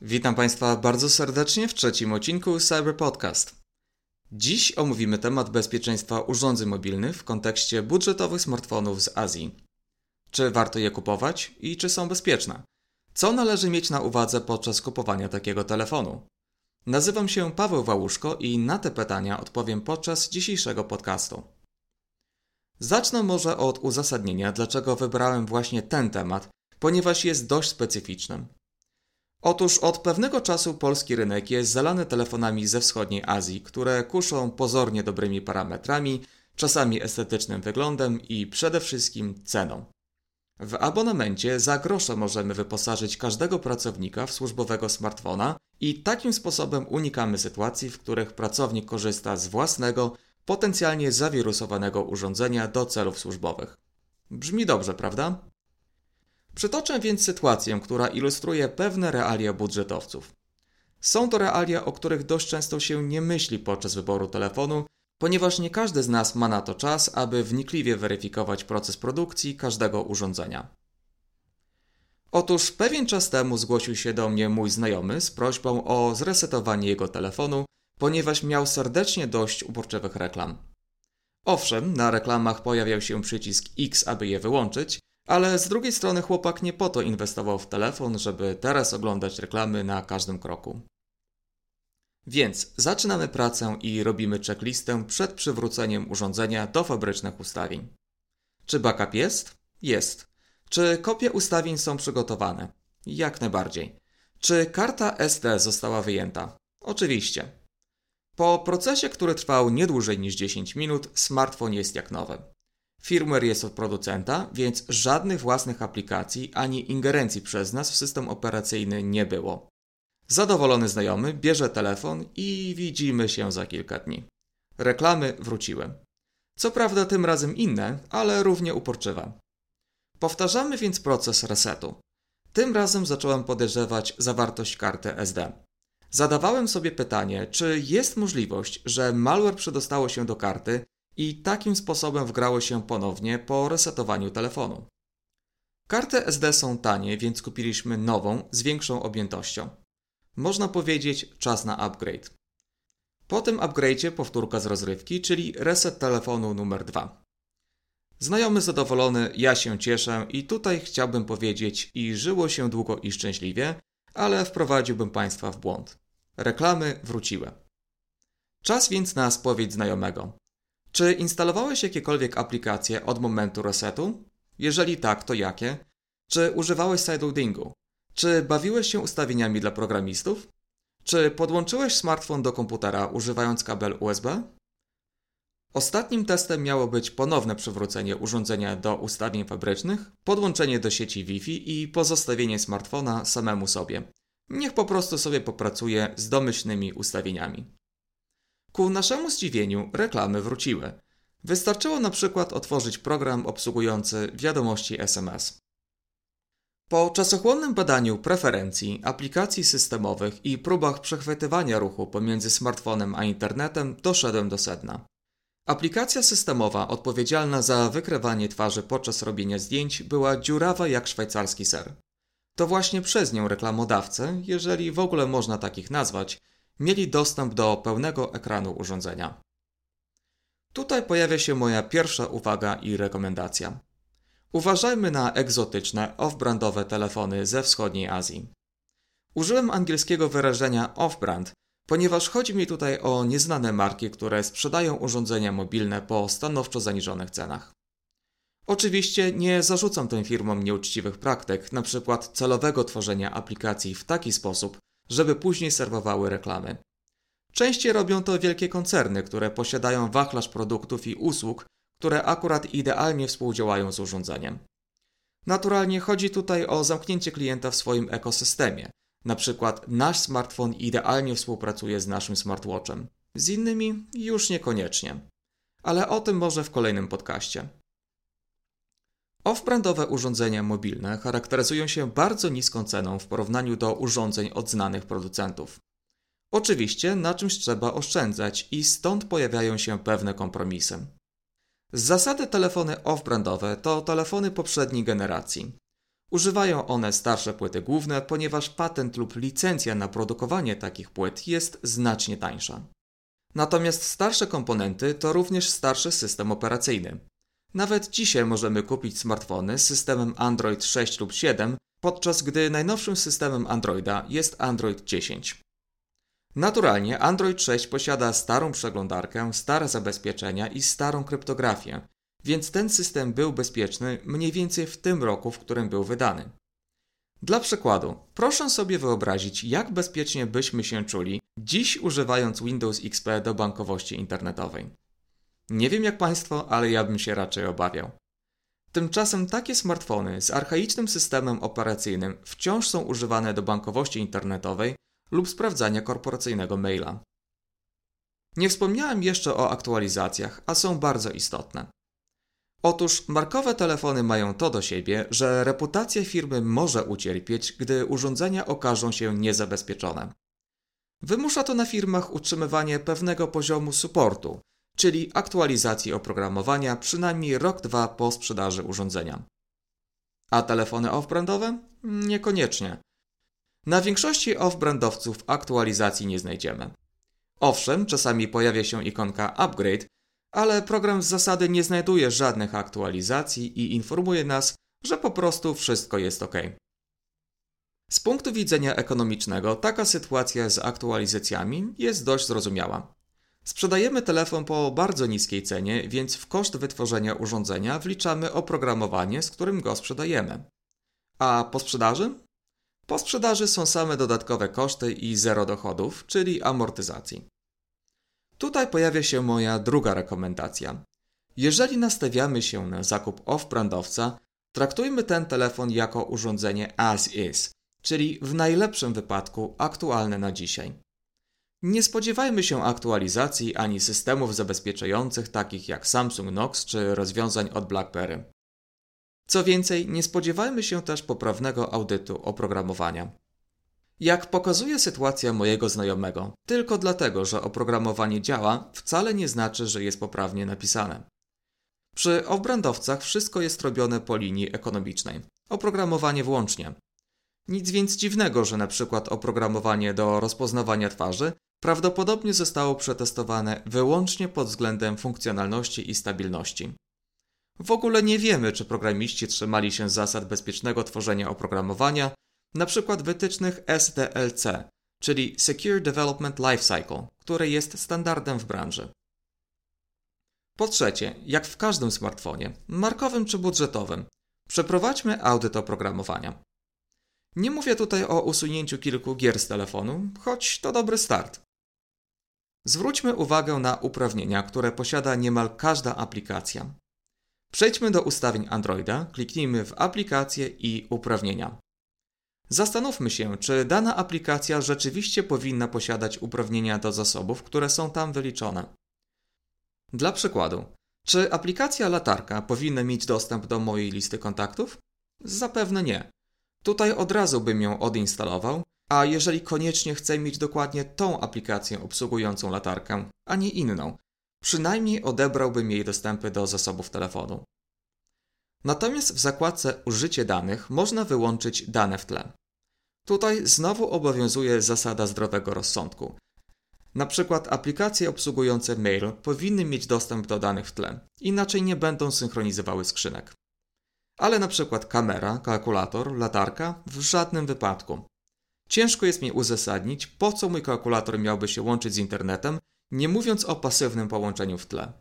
Witam Państwa bardzo serdecznie w trzecim odcinku Cyber Podcast. Dziś omówimy temat bezpieczeństwa urządzeń mobilnych w kontekście budżetowych smartfonów z Azji. Czy warto je kupować i czy są bezpieczne? Co należy mieć na uwadze podczas kupowania takiego telefonu? Nazywam się Paweł Wałuszko i na te pytania odpowiem podczas dzisiejszego podcastu. Zacznę może od uzasadnienia, dlaczego wybrałem właśnie ten temat, ponieważ jest dość specyficzny. Otóż od pewnego czasu polski rynek jest zalany telefonami ze wschodniej Azji, które kuszą pozornie dobrymi parametrami, czasami estetycznym wyglądem i przede wszystkim ceną. W abonamencie za grosze możemy wyposażyć każdego pracownika w służbowego smartfona i takim sposobem unikamy sytuacji, w których pracownik korzysta z własnego, potencjalnie zawirusowanego urządzenia do celów służbowych. Brzmi dobrze, prawda? Przytoczę więc sytuację, która ilustruje pewne realia budżetowców. Są to realia, o których dość często się nie myśli podczas wyboru telefonu, ponieważ nie każdy z nas ma na to czas, aby wnikliwie weryfikować proces produkcji każdego urządzenia. Otóż pewien czas temu zgłosił się do mnie mój znajomy z prośbą o zresetowanie jego telefonu, ponieważ miał serdecznie dość uporczywych reklam. Owszem, na reklamach pojawiał się przycisk X, aby je wyłączyć, ale z drugiej strony chłopak nie po to inwestował w telefon, żeby teraz oglądać reklamy na każdym kroku. Więc zaczynamy pracę i robimy checklistę przed przywróceniem urządzenia do fabrycznych ustawień. Czy backup jest? Jest. Czy kopie ustawień są przygotowane? Jak najbardziej. Czy karta SD została wyjęta? Oczywiście. Po procesie, który trwał nie dłużej niż 10 minut, smartfon jest jak nowy. Firmware jest od producenta, więc żadnych własnych aplikacji ani ingerencji przez nas w system operacyjny nie było. Zadowolony znajomy bierze telefon i widzimy się za kilka dni. Reklamy wróciły. Co prawda tym razem inne, ale równie uporczywe. Powtarzamy więc proces resetu. Tym razem zacząłem podejrzewać zawartość karty SD. Zadawałem sobie pytanie, czy jest możliwość, że malware przedostało się do karty i takim sposobem wgrało się ponownie po resetowaniu telefonu. Karty SD są tanie, więc kupiliśmy nową z większą objętością. Można powiedzieć czas na upgrade. Po tym upgrade'cie powtórka z rozrywki, czyli reset telefonu numer 2. Znajomy zadowolony, ja się cieszę i tutaj chciałbym powiedzieć i żyło się długo i szczęśliwie, ale wprowadziłbym Państwa w błąd. Reklamy wróciły. Czas więc na spowiedź znajomego. Czy instalowałeś jakiekolwiek aplikacje od momentu resetu? Jeżeli tak, to jakie? Czy używałeś sideloadingu? Czy bawiłeś się ustawieniami dla programistów? Czy podłączyłeś smartfon do komputera używając kabel USB? Ostatnim testem miało być ponowne przywrócenie urządzenia do ustawień fabrycznych, podłączenie do sieci Wi-Fi i pozostawienie smartfona samemu sobie. Niech po prostu sobie popracuje z domyślnymi ustawieniami. Ku naszemu zdziwieniu reklamy wróciły. Wystarczyło na przykład otworzyć program obsługujący wiadomości SMS. Po czasochłonnym badaniu preferencji, aplikacji systemowych i próbach przechwytywania ruchu pomiędzy smartfonem a internetem doszedłem do sedna. Aplikacja systemowa odpowiedzialna za wykrywanie twarzy podczas robienia zdjęć była dziurawa jak szwajcarski ser. To właśnie przez nią reklamodawcy, jeżeli w ogóle można takich nazwać, mieli dostęp do pełnego ekranu urządzenia. Tutaj pojawia się moja pierwsza uwaga i rekomendacja. Uważajmy na egzotyczne, off-brandowe telefony ze wschodniej Azji. Użyłem angielskiego wyrażenia off-brand, ponieważ chodzi mi tutaj o nieznane marki, które sprzedają urządzenia mobilne po stanowczo zaniżonych cenach. Oczywiście nie zarzucam tym firmom nieuczciwych praktyk, np. celowego tworzenia aplikacji w taki sposób, żeby później serwowały reklamy. Częściej robią to wielkie koncerny, które posiadają wachlarz produktów i usług, które akurat idealnie współdziałają z urządzeniem. Naturalnie chodzi tutaj o zamknięcie klienta w swoim ekosystemie. Na przykład nasz smartfon idealnie współpracuje z naszym smartwatchem. Z innymi już niekoniecznie. Ale o tym może w kolejnym podcaście. Off-brandowe urządzenia mobilne charakteryzują się bardzo niską ceną w porównaniu do urządzeń od znanych producentów. Oczywiście na czymś trzeba oszczędzać i stąd pojawiają się pewne kompromisy. Z zasady telefony off-brandowe to telefony poprzedniej generacji. Używają one starsze płyty główne, ponieważ patent lub licencja na produkowanie takich płyt jest znacznie tańsza. Natomiast starsze komponenty to również starszy system operacyjny. Nawet dzisiaj możemy kupić smartfony z systemem Android 6 lub 7, podczas gdy najnowszym systemem Androida jest Android 10. Naturalnie Android 6 posiada starą przeglądarkę, stare zabezpieczenia i starą kryptografię, więc ten system był bezpieczny mniej więcej w tym roku, w którym był wydany. Dla przykładu, proszę sobie wyobrazić, jak bezpiecznie byśmy się czuli dziś używając Windows XP do bankowości internetowej. Nie wiem jak Państwo, ale ja bym się raczej obawiał. Tymczasem takie smartfony z archaicznym systemem operacyjnym wciąż są używane do bankowości internetowej lub sprawdzania korporacyjnego maila. Nie wspomniałem jeszcze o aktualizacjach, a są bardzo istotne. Otóż markowe telefony mają to do siebie, że reputacja firmy może ucierpieć, gdy urządzenia okażą się niezabezpieczone. Wymusza to na firmach utrzymywanie pewnego poziomu supportu, czyli aktualizacji oprogramowania przynajmniej rok-dwa po sprzedaży urządzenia. A telefony off-brandowe? Niekoniecznie. Na większości off-brandowców aktualizacji nie znajdziemy. Owszem, czasami pojawia się ikonka upgrade, ale program z zasady nie znajduje żadnych aktualizacji i informuje nas, że po prostu wszystko jest ok. Z punktu widzenia ekonomicznego taka sytuacja z aktualizacjami jest dość zrozumiała. Sprzedajemy telefon po bardzo niskiej cenie, więc w koszt wytworzenia urządzenia wliczamy oprogramowanie, z którym go sprzedajemy. A po sprzedaży? Po sprzedaży są same dodatkowe koszty i zero dochodów, czyli amortyzacji. Tutaj pojawia się moja druga rekomendacja. Jeżeli nastawiamy się na zakup off-brandowca, traktujmy ten telefon jako urządzenie as is, czyli w najlepszym wypadku aktualne na dzisiaj. Nie spodziewajmy się aktualizacji ani systemów zabezpieczających takich jak Samsung Knox czy rozwiązań od BlackBerry. Co więcej, nie spodziewajmy się też poprawnego audytu oprogramowania. Jak pokazuje sytuacja mojego znajomego, tylko dlatego, że oprogramowanie działa, wcale nie znaczy, że jest poprawnie napisane. Przy obrędowcach wszystko jest robione po linii ekonomicznej, oprogramowanie włącznie. Nic więc dziwnego, że na przykład oprogramowanie do rozpoznawania twarzy prawdopodobnie zostało przetestowane wyłącznie pod względem funkcjonalności i stabilności. W ogóle nie wiemy, czy programiści trzymali się zasad bezpiecznego tworzenia oprogramowania, np. wytycznych SDLC, czyli Secure Development Lifecycle, które jest standardem w branży. Po trzecie, jak w każdym smartfonie, markowym czy budżetowym, przeprowadźmy audyt oprogramowania. Nie mówię tutaj o usunięciu kilku gier z telefonu, choć to dobry start. Zwróćmy uwagę na uprawnienia, które posiada niemal każda aplikacja. Przejdźmy do ustawień Androida, kliknijmy w aplikacje i uprawnienia. Zastanówmy się, czy dana aplikacja rzeczywiście powinna posiadać uprawnienia do zasobów, które są tam wyliczone. Dla przykładu, czy aplikacja latarka powinna mieć dostęp do mojej listy kontaktów? Zapewne nie. Tutaj od razu bym ją odinstalował, a jeżeli koniecznie chcę mieć dokładnie tą aplikację obsługującą latarkę, a nie inną, przynajmniej odebrałbym jej dostępy do zasobów telefonu. Natomiast w zakładce Użycie danych można wyłączyć dane w tle. Tutaj znowu obowiązuje zasada zdrowego rozsądku. Na przykład aplikacje obsługujące mail powinny mieć dostęp do danych w tle, inaczej nie będą synchronizowały skrzynek. Ale na przykład kamera, kalkulator, latarka w żadnym wypadku. Ciężko jest mi uzasadnić, po co mój kalkulator miałby się łączyć z internetem, nie mówiąc o pasywnym połączeniu w tle.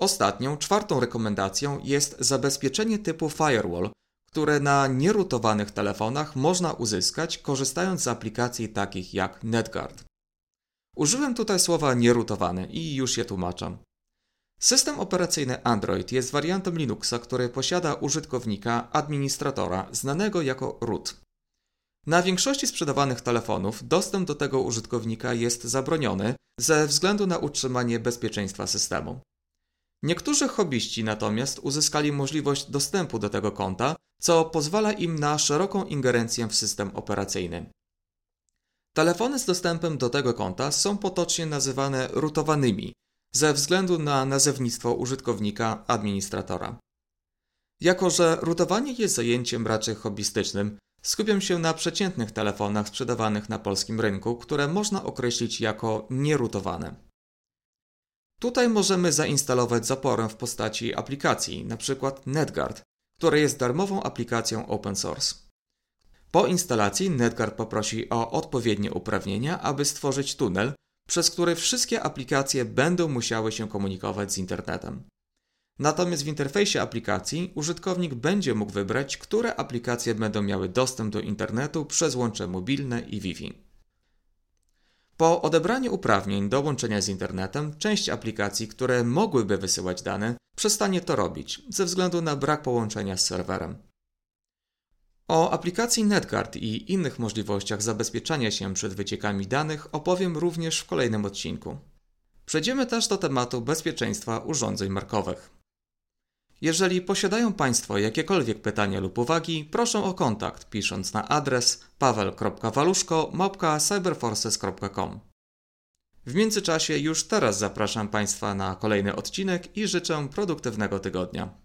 Ostatnią, czwartą rekomendacją jest zabezpieczenie typu firewall, które na nierutowanych telefonach można uzyskać korzystając z aplikacji takich jak NetGuard. Użyłem tutaj słowa nierutowany i już je tłumaczę. System operacyjny Android jest wariantem Linuxa, który posiada użytkownika administratora znanego jako root. Na większości sprzedawanych telefonów dostęp do tego użytkownika jest zabroniony ze względu na utrzymanie bezpieczeństwa systemu. Niektórzy hobbyści natomiast uzyskali możliwość dostępu do tego konta, co pozwala im na szeroką ingerencję w system operacyjny. Telefony z dostępem do tego konta są potocznie nazywane rootowanymi ze względu na nazewnictwo użytkownika administratora. Jako, że rutowanie jest zajęciem raczej hobbystycznym, skupiam się na przeciętnych telefonach sprzedawanych na polskim rynku, które można określić jako nierutowane. Tutaj możemy zainstalować zaporę w postaci aplikacji, np. NetGuard, która jest darmową aplikacją open source. Po instalacji NetGuard poprosi o odpowiednie uprawnienia, aby stworzyć tunel, przez który wszystkie aplikacje będą musiały się komunikować z internetem. Natomiast w interfejsie aplikacji użytkownik będzie mógł wybrać, które aplikacje będą miały dostęp do internetu przez łącze mobilne i Wi-Fi. Po odebraniu uprawnień do łączenia z internetem, część aplikacji, które mogłyby wysyłać dane, przestanie to robić ze względu na brak połączenia z serwerem. O aplikacji NetGuard i innych możliwościach zabezpieczania się przed wyciekami danych opowiem również w kolejnym odcinku. Przejdziemy też do tematu bezpieczeństwa urządzeń markowych. Jeżeli posiadają Państwo jakiekolwiek pytania lub uwagi, proszę o kontakt pisząc na adres paweł.waluszko.cyberforces.com. W międzyczasie już teraz zapraszam Państwa na kolejny odcinek i życzę produktywnego tygodnia.